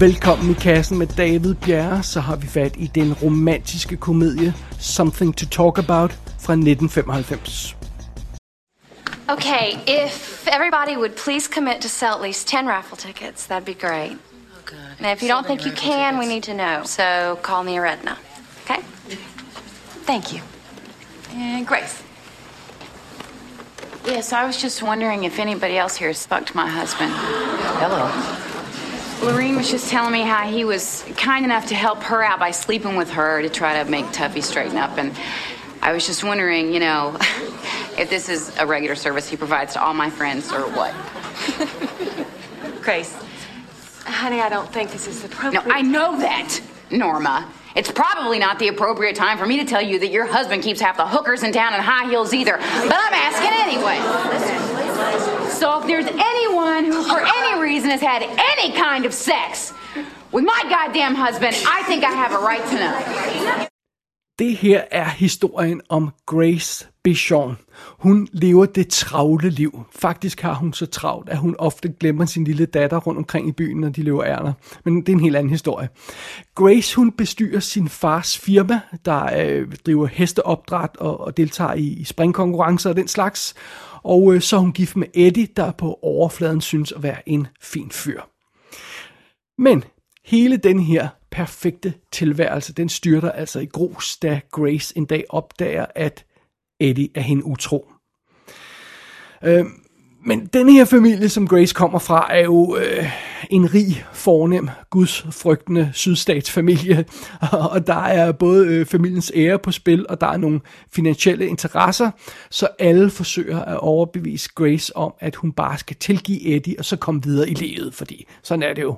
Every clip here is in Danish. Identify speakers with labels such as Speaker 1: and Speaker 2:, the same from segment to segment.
Speaker 1: Velkommen i kassen med David Bjerre, så har vi fat i den romantiske komedie Something to Talk About fra 1995.
Speaker 2: Okay, if everybody would please commit to sell at least 10 raffle tickets, that'd be great.
Speaker 3: Oh, God.
Speaker 2: And if you
Speaker 3: So
Speaker 2: don't think you can,
Speaker 3: tickets.
Speaker 2: we need to know. So call me a Redna. Okay?
Speaker 4: Thank you. And Grace. Yes, I was just wondering if anybody else here has fucked my husband.
Speaker 3: Hello.
Speaker 4: Lorene was just telling me how he was kind enough to help her out by sleeping with her to try to make Tuffy straighten up. And I was just wondering, you know, if this is a regular service he provides to all my friends or what.
Speaker 5: Grace, honey, I don't think this is
Speaker 4: No,
Speaker 5: appropriate.
Speaker 4: I know that, Norma. It's probably not the appropriate time for me to tell you that your husband keeps half the hookers in town in high heels either. But I'm asking anyway. So if there's anyone who, for any reason, has had any kind of sex with my goddamn husband, I think I have a right to know.
Speaker 1: Det her er historien om Grace Bichon. Hun lever det travle liv. Faktisk har hun så travlt, at hun ofte glemmer sin lille datter rundt omkring i byen, når de løber ærner. Men det er en helt anden historie. Grace, hun bestyrer sin fars firma, der øh, driver hesteopdræt og, og deltager i, i springkonkurrencer og den slags. Og øh, så er hun gift med Eddie, der på overfladen synes at være en fin fyr. Men hele den her perfekte tilværelse, den styrter altså i grus, da Grace en dag opdager, at Eddie er hende utro. Øh, men den her familie, som Grace kommer fra, er jo øh, en rig, fornem, gudsfrygtende sydstatsfamilie. Og der er både øh, familiens ære på spil, og der er nogle finansielle interesser. Så alle forsøger at overbevise Grace om, at hun bare skal tilgive Eddie, og så komme videre i livet. Fordi sådan er det jo.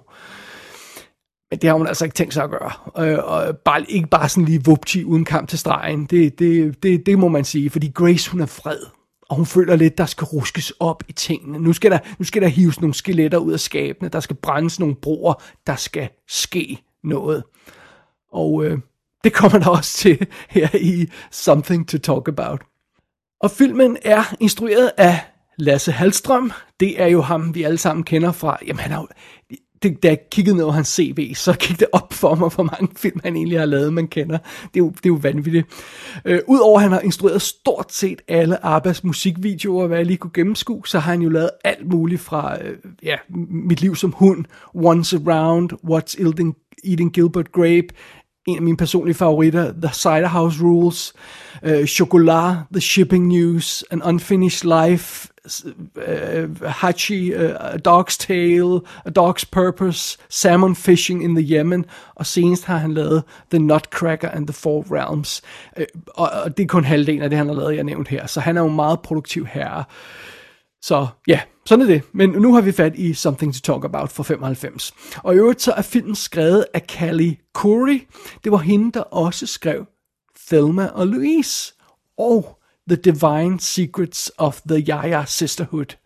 Speaker 1: Men det har hun altså ikke tænkt sig at gøre. Øh, og bare, ikke bare sådan lige vupti uden kamp til stregen. Det, det, det, det må man sige, fordi Grace hun er fred. Og hun føler lidt, der skal ruskes op i tingene. Nu skal der, nu skal der hives nogle skeletter ud af skabene. Der skal brændes nogle broer. Der skal ske noget. Og øh, det kommer der også til her i Something to Talk About. Og filmen er instrueret af Lasse Halstrøm. Det er jo ham, vi alle sammen kender fra... Jamen, han er jo, det, da jeg kiggede ned over hans CV, så gik det op for mig, hvor mange film han egentlig har lavet, man kender. Det er jo, det er jo vanvittigt. Øh, Udover at han har instrueret stort set alle Abbas musikvideoer, hvad jeg lige kunne gennemskue, så har han jo lavet alt muligt fra øh, ja, Mit liv som hund, Once Around, What's Eating, Eating Gilbert Grape, en af mine personlige favoritter, The Cider House Rules, øh, Chocolat, The Shipping News, An Unfinished Life, uh, Hachi, uh, A Dog's Tale, A Dog's Purpose, Salmon Fishing in the Yemen, og senest har han lavet The Nutcracker and the Four Realms. Uh, og, og det er kun halvdelen af det, han har lavet, jeg nævnt her, så han er jo en meget produktiv herre. Så ja, sådan er det. Men nu har vi fat i Something to Talk About for 95. Og i øvrigt så er filmen skrevet af Callie Curry. Det var hende, der også skrev Thelma og Louise og The Divine Secrets of the Yaya Sisterhood,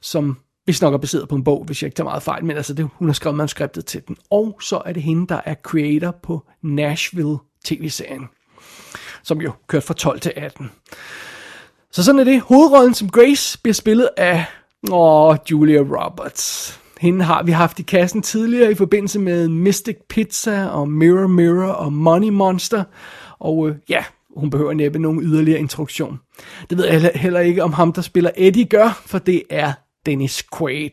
Speaker 1: som hvis nok er baseret på en bog, hvis jeg ikke tager meget fejl, men altså det, hun har skrevet manuskriptet til den. Og så er det hende, der er creator på Nashville tv-serien, som jo kørte fra 12 til 18. Så sådan er det. Hovedrollen som Grace bliver spillet af åh, Julia Roberts. Hende har vi haft i kassen tidligere i forbindelse med Mystic Pizza og Mirror Mirror og Money Monster. Og øh, ja, hun behøver næppe nogen yderligere introduktion. Det ved jeg heller- ikke, om ham, der spiller Eddie, gør, for det er Dennis Quaid.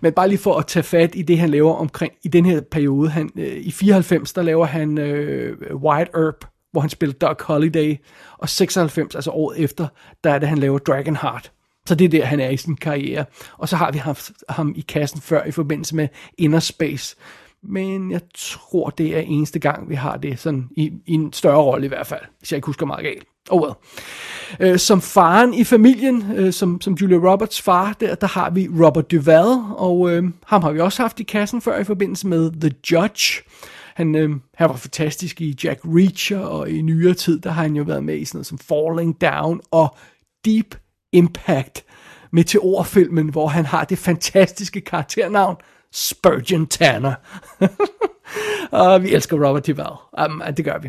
Speaker 1: Men bare lige for at tage fat i det, han laver omkring i den her periode. Han, øh, I 94, der laver han øh, White Earp, hvor han spiller Doc Holiday. Og 96, altså året efter, der er det, han laver Dragonheart. Så det er der, han er i sin karriere. Og så har vi haft ham i kassen før i forbindelse med Inner Space. Men jeg tror, det er eneste gang, vi har det sådan i, i en større rolle i hvert fald, hvis jeg ikke husker meget galt. Oh well. Øh, som faren i familien, øh, som, som Julia Roberts far, der, der har vi Robert Duvall, og øh, ham har vi også haft i kassen før i forbindelse med The Judge. Han, øh, han var fantastisk i Jack Reacher, og i nyere tid, der har han jo været med i sådan noget som Falling Down og Deep Impact, meteorfilmen, hvor han har det fantastiske karakternavn Spurgeon Tanner. og vi elsker Robert Duvall. Um, det gør vi.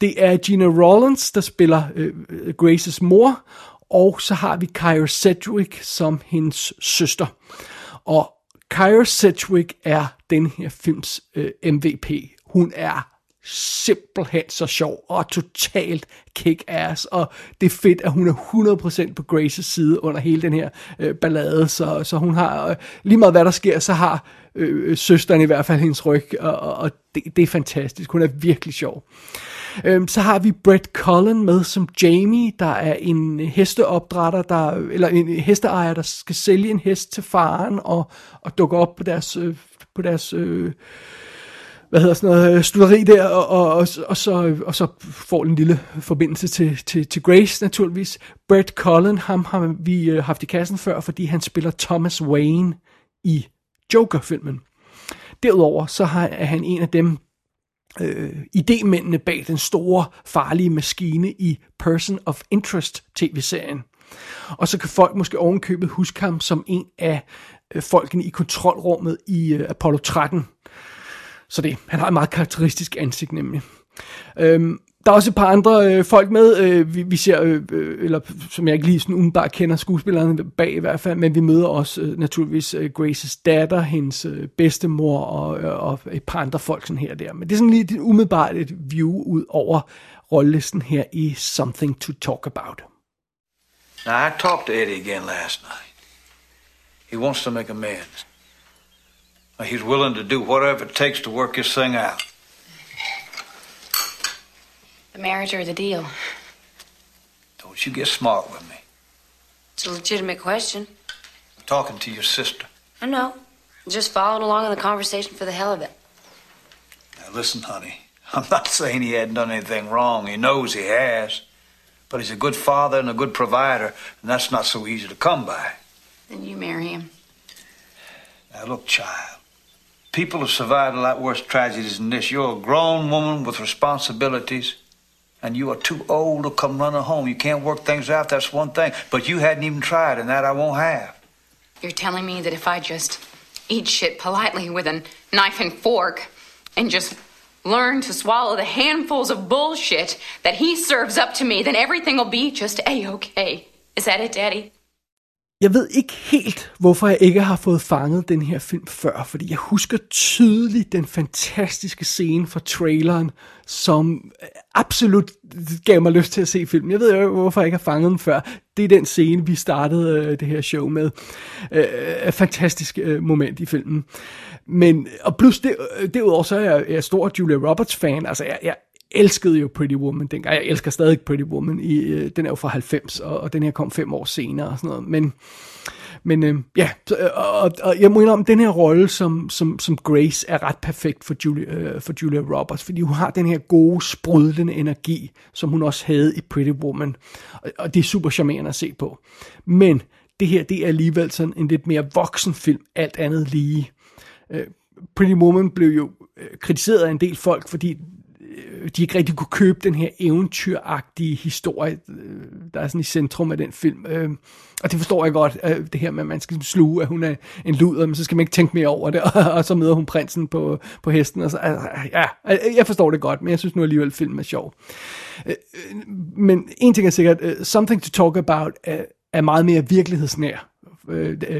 Speaker 1: Det er Gina Rollins, der spiller øh, øh, Graces mor, og så har vi Kyra Sedgwick som hendes søster. Og Kyra Sedgwick er den her films øh, MVP. Hun er simpelthen så sjov og totalt kick-ass, og det er fedt, at hun er 100% på Graces side under hele den her øh, ballade, så, så hun har, øh, lige meget hvad der sker, så har øh, søsteren i hvert fald hendes ryg, og, og det, det er fantastisk, hun er virkelig sjov. Øhm, så har vi Brett Cullen med som Jamie, der er en hesteopdrætter, der, eller en hesteejer, der skal sælge en hest til faren og, og dukker op på deres, øh, på deres øh, hvad hedder sådan noget, øh, studeri der, og, og, og, og, så, og så får en lille forbindelse til, til, til Grace naturligvis. Brett Cullen, ham har vi øh, haft i kassen før, fordi han spiller Thomas Wayne i Joker-filmen. Derudover så har, er han en af dem, øh, idémændene bag den store, farlige maskine i Person of Interest tv-serien. Og så kan folk måske ovenkøbet huske ham som en af øh, folkene i kontrolrummet i øh, Apollo 13. Så det, han har et meget karakteristisk ansigt nemlig. Øhm, der er også et par andre øh, folk med, øh, vi, vi ser, øh, øh, eller som jeg ikke lige sådan umiddelbart kender skuespillerne bag i hvert fald, men vi møder også øh, naturligvis øh, Graces datter, hendes øh, bedstemor og, øh, og et par andre folk sådan her og der. Men det er sådan lige et, umiddelbart et view ud over rollelisten her i Something to Talk About.
Speaker 3: Now, I talked to Eddie again last night. He wants to make amends. He's willing to do whatever it takes to work this thing out.
Speaker 2: The marriage or the deal?
Speaker 3: Don't you get smart with me.
Speaker 2: It's a legitimate question.
Speaker 3: I'm talking to your sister.
Speaker 2: I know. Just followed along in the conversation for the hell of it.
Speaker 3: Now, listen, honey. I'm not saying he hadn't done anything wrong. He knows he has. But he's a good father and a good provider, and that's not so easy to come by.
Speaker 2: Then you marry him.
Speaker 3: Now, look, child. People have survived a lot worse tragedies than this. You're a grown woman with responsibilities and you are too old to come running home. You can't work things out, that's one thing. But you hadn't even tried, and that I won't have.
Speaker 4: You're telling me that if I just eat shit politely with a knife and fork and just learn to swallow the handfuls of bullshit that he serves up to me, then everything will be just a-okay. Is that it, Daddy?
Speaker 1: Jeg ved ikke helt, hvorfor jeg ikke har fået fanget den her film før, fordi jeg husker tydeligt den fantastiske scene fra traileren, som øh, absolut gav mig lyst til at se filmen. Jeg ved jo, hvorfor jeg ikke har fanget den før. Det er den scene, vi startede øh, det her show med. Øh, øh fantastisk moment i filmen. Men, og plus det, derudover så er jeg, jeg er stor Julia Roberts fan. Altså, jeg, jeg elskede jo Pretty Woman dengang. Jeg elsker stadig Pretty Woman. I, øh, den er jo fra 90, og, og den her kom fem år senere og sådan noget. Men, men øh, ja, så, øh, og, og jeg må indrømme, den her rolle som, som, som Grace er ret perfekt for Julia, øh, for Julia Roberts, fordi hun har den her gode, sprudlende energi, som hun også havde i Pretty Woman. Og, og det er super charmerende at se på. Men det her, det er alligevel sådan en lidt mere voksen film, alt andet lige. Øh, Pretty Woman blev jo øh, kritiseret af en del folk, fordi Øh, de ikke rigtig kunne købe den her eventyragtige historie, øh, der er sådan i centrum af den film. Øh, og det forstår jeg godt, øh, det her med, at man skal ligesom sluge, at hun er en luder, men så skal man ikke tænke mere over det, og så møder hun prinsen på, på hesten. Og så, ja, jeg forstår det godt, men jeg synes nu alligevel, at filmen er sjov. Men en ting er sikkert, Something to Talk About er meget mere virkelighedsnær.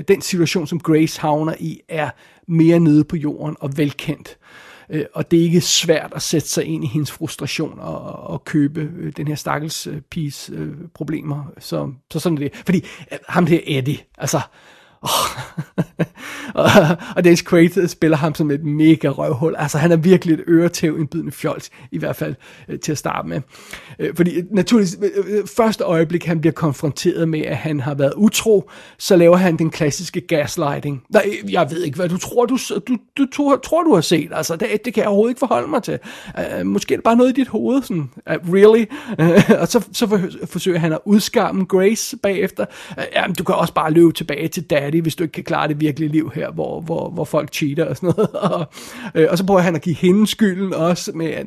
Speaker 1: Den situation, som Grace havner i, er mere nede på jorden og velkendt. Øh, Øh, og det er ikke svært at sætte sig ind i hendes frustration og, og købe øh, den her stakkels øh, piges øh, problemer. Så, så sådan er det. Fordi øh, ham der Eddie, altså og, og Dennis Quaid spiller ham som et mega røvhul. Altså, han er virkelig et øretæv indbydende fjols, i hvert fald øh, til at starte med. Øh, fordi øh, naturligvis, øh, øh, første øjeblik, han bliver konfronteret med, at han har været utro, så laver han den klassiske gaslighting. Nej, jeg ved ikke, hvad du tror, du, du, du, du tror, du har set. Altså, det, det kan jeg overhovedet ikke forholde mig til. Uh, måske er det bare noget i dit hoved, sådan, uh, really? Uh, og så, så forsøger han at udskamme Grace bagefter. Uh, jamen, du kan også bare løbe tilbage til daddy færdig, hvis du ikke kan klare det virkelige liv her, hvor, hvor, hvor folk cheater og sådan noget. og, øh, og så prøver han at give hende skylden også med, at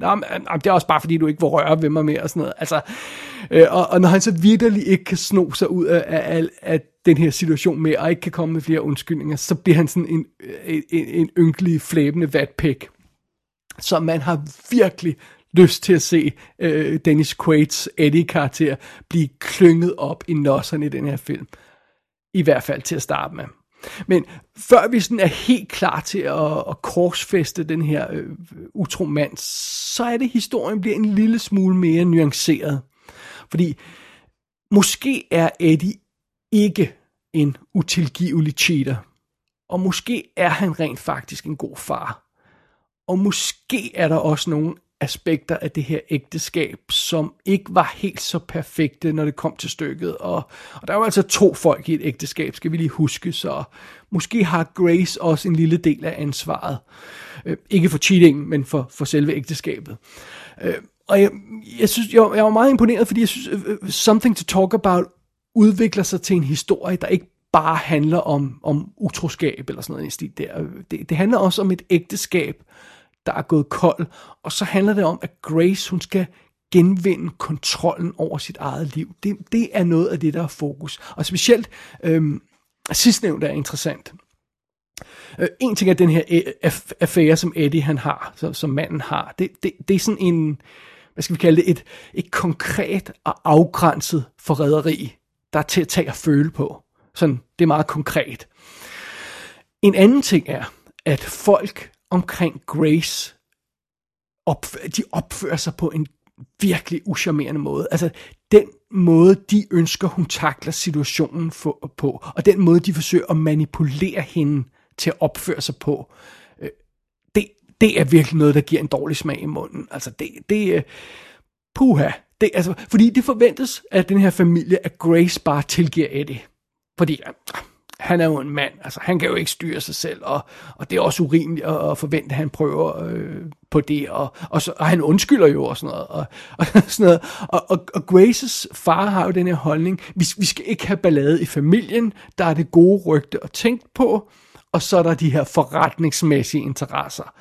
Speaker 1: det er også bare fordi, du ikke vil røre ved mig mere og sådan noget. Altså, øh, og, og når han så virkelig ikke kan sno sig ud af, af, af den her situation med, og ikke kan komme med flere undskyldninger, så bliver han sådan en, øh, en, en ynkelig, flæbende vatpæk. Så man har virkelig lyst til at se øh, Dennis Quaid's Eddie-karakter blive klynget op i nosserne i den her film. I hvert fald til at starte med. Men før vi sådan er helt klar til at, at korsfeste den her øh, utro mand, så er det, historien bliver en lille smule mere nuanceret. Fordi måske er Eddie ikke en utilgivelig cheater. Og måske er han rent faktisk en god far. Og måske er der også nogle aspekter af det her ægteskab, som ikke var helt så perfekte, når det kom til stykket. Og, og der var altså to folk i et ægteskab, skal vi lige huske, så måske har Grace også en lille del af ansvaret. Øh, ikke for cheating, men for, for selve ægteskabet. Øh, og jeg, jeg synes, jeg, jeg var meget imponeret, fordi jeg synes, uh, Something to Talk About udvikler sig til en historie, der ikke bare handler om, om utroskab eller sådan noget i stil der. Det, det handler også om et ægteskab, der er gået kold, og så handler det om, at Grace, hun skal genvinde kontrollen over sit eget liv. Det, det er noget af det, der er fokus. Og specielt øhm, sidstnævnt er interessant. Øh, en ting er den her øh, affære, som Eddie han har, som, som manden har. Det, det, det er sådan en, hvad skal vi kalde det, et, et konkret og afgrænset forræderi, der er til at tage og føle på. Sådan, det er meget konkret. En anden ting er, at folk omkring Grace, opfører, de opfører sig på en virkelig uschammerende måde. Altså, den måde, de ønsker, hun takler situationen for, på, og den måde, de forsøger at manipulere hende til at opføre sig på, øh, det, det er virkelig noget, der giver en dårlig smag i munden. Altså, det, det øh, puha. Det, altså, fordi det forventes at den her familie, at Grace bare tilgiver Eddie. Fordi han er jo en mand, altså han kan jo ikke styre sig selv, og, og det er også urimeligt at, at forvente, at han prøver øh, på det, og, og, så, og han undskylder jo og sådan noget, og, og sådan noget. Og, og, og Graces far har jo den her holdning, vi, vi skal ikke have ballade i familien, der er det gode rygte at tænke på, og så er der de her forretningsmæssige interesser.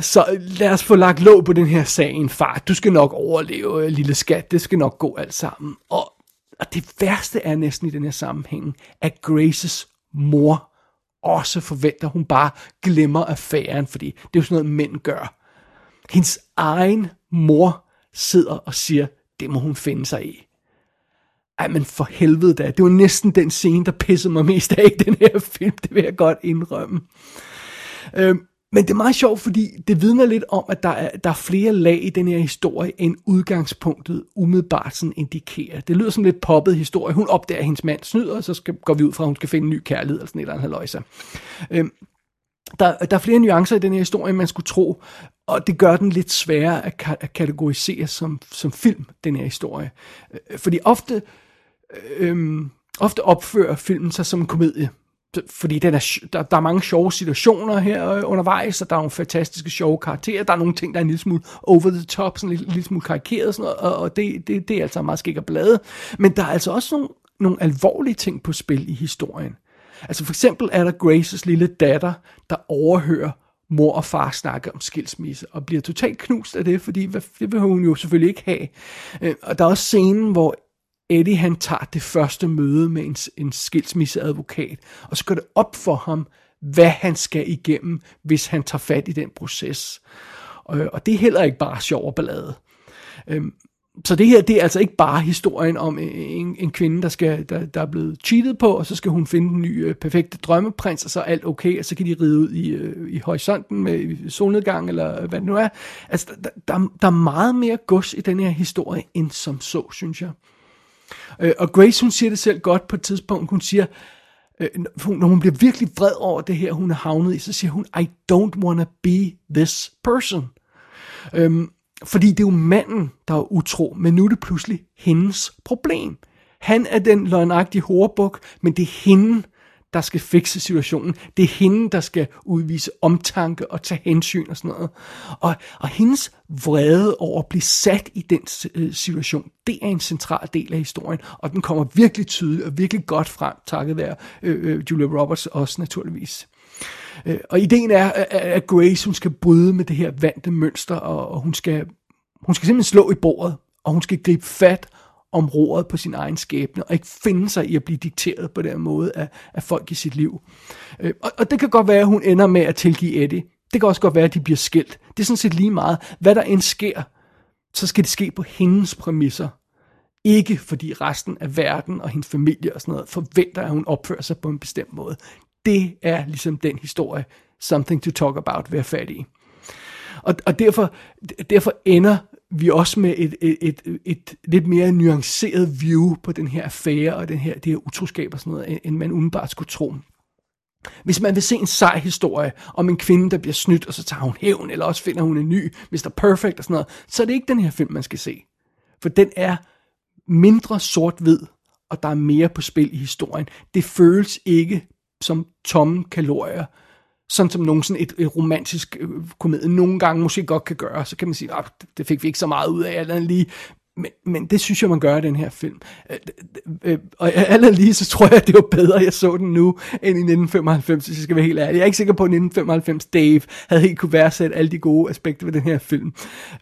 Speaker 1: Så lad os få lagt låg på den her sag, far. Du skal nok overleve, øh, lille skat. Det skal nok gå alt sammen. Og og det værste er næsten i den her sammenhæng, at Graces mor også forventer, at hun bare glemmer affæren, fordi det er jo sådan noget, mænd gør. Hendes egen mor sidder og siger, det må hun finde sig i. Ej, men for helvede da. Det var næsten den scene, der pissede mig mest af i den her film. Det vil jeg godt indrømme. Øhm, men det er meget sjovt, fordi det vidner lidt om, at der er, der er flere lag i den her historie, end udgangspunktet umiddelbart sådan indikerer. Det lyder som lidt poppet historie. Hun opdager, at hendes mand snyder, og så skal, går vi ud fra, at hun skal finde en ny kærlighed, eller sådan et eller andet haløjse. Øhm, der, der er flere nuancer i den her historie, man skulle tro, og det gør den lidt sværere at, ka- at kategorisere som, som film, den her historie. Øh, fordi ofte, øh, ofte opfører filmen sig som en komedie fordi den er, der, der er mange sjove situationer her øh, undervejs, og der er nogle fantastiske sjove karakterer, der er nogle ting, der er en lille smule over the top, sådan en lille, lille smule karikeret og sådan noget, og, og det, det, det er altså meget skik og blade. Men der er altså også nogle, nogle alvorlige ting på spil i historien. Altså for eksempel er der Graces lille datter, der overhører mor og far snakke om skilsmisse, og bliver totalt knust af det, fordi det vil hun jo selvfølgelig ikke have. Øh, og der er også scenen, hvor Eddie han tager det første møde med en, en skilsmisseadvokat, og så går det op for ham, hvad han skal igennem, hvis han tager fat i den proces. Og, og det er heller ikke bare sjov og ballade. Øhm, så det her, det er altså ikke bare historien om en, en kvinde, der, skal, der, der er blevet cheatet på, og så skal hun finde den nye øh, perfekte drømmeprins, og så er alt okay, og så kan de ride ud i, øh, i horisonten med solnedgang, eller hvad det nu er. Altså, der, der, der er meget mere gods i den her historie, end som så, synes jeg. Øh, og Grace, hun siger det selv godt på et tidspunkt. Hun siger, øh, når hun bliver virkelig vred over det her, hun er havnet i, så siger hun, I don't wanna be this person. Øhm, fordi det er jo manden, der er utro, men nu er det pludselig hendes problem. Han er den løgnagtige horebuk, men det er hende, der skal fikse situationen. Det er hende, der skal udvise omtanke og tage hensyn og sådan noget. Og, og hendes vrede over at blive sat i den øh, situation, det er en central del af historien, og den kommer virkelig tydeligt og virkelig godt frem, takket være øh, øh, Julia Roberts også naturligvis. Øh, og ideen er, at Grace hun skal bryde med det her vante mønster, og, og hun, skal, hun skal simpelthen slå i bordet, og hun skal gribe fat om roret på sin egen skæbne, og ikke finde sig i at blive dikteret på den måde af, af folk i sit liv. Øh, og, og det kan godt være, at hun ender med at tilgive Eddie. Det kan også godt være, at de bliver skilt. Det er sådan set lige meget. Hvad der end sker, så skal det ske på hendes præmisser. Ikke fordi resten af verden og hendes familie og sådan noget forventer, at hun opfører sig på en bestemt måde. Det er ligesom den historie, Something to Talk About, vil fat i. Og, og derfor, derfor ender vi også med et, et, et, et lidt mere nuanceret view på den her affære og den her, det her utroskab og sådan noget, end man umiddelbart skulle tro. Hvis man vil se en sej historie om en kvinde, der bliver snydt, og så tager hun hævn, eller også finder hun en ny Mr. Perfect og sådan noget, så er det ikke den her film, man skal se. For den er mindre sort-hvid, og der er mere på spil i historien. Det føles ikke som tomme kalorier, sådan som nogen sådan et, et romantisk øh, komedie nogle gange måske godt kan gøre, så kan man sige, ah, det fik vi ikke så meget ud af, eller lige, men, men det synes jeg, man gør i den her film. Øh, øh, og alt lige, så tror jeg, at det var bedre, at jeg så den nu, end i 1995, hvis jeg skal være helt ærlig. Jeg er ikke sikker på, at 1995 Dave havde helt kunne værdsætte alle de gode aspekter ved den her film.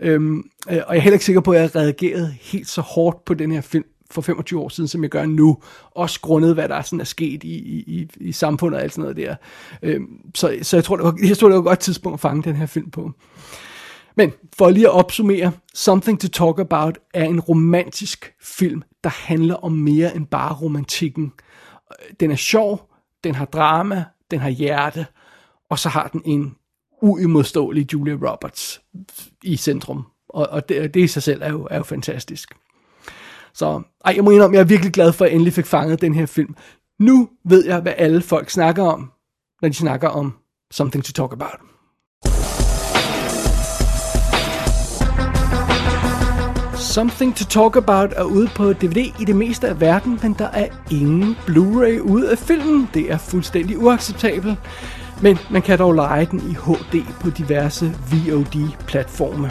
Speaker 1: Øhm, øh, og jeg er heller ikke sikker på, at jeg reagerede helt så hårdt på den her film, for 25 år siden, som jeg gør nu. Også grundet, hvad der sådan er sket i, i, i samfundet og alt sådan noget der. Øhm, så, så jeg tror, det var, jeg tror, det var et godt tidspunkt at fange den her film på. Men for lige at opsummere, Something to Talk About er en romantisk film, der handler om mere end bare romantikken. Den er sjov, den har drama, den har hjerte, og så har den en uimodståelig Julia Roberts i centrum. Og, og det, det i sig selv er jo, er jo fantastisk. Så ej, jeg må indrømme, jeg er virkelig glad for, at jeg endelig fik fanget den her film. Nu ved jeg, hvad alle folk snakker om, når de snakker om Something to Talk About. Something to Talk About er ude på DVD i det meste af verden, men der er ingen Blu-ray ude af filmen. Det er fuldstændig uacceptabelt. Men man kan dog lege den i HD på diverse VOD-platforme.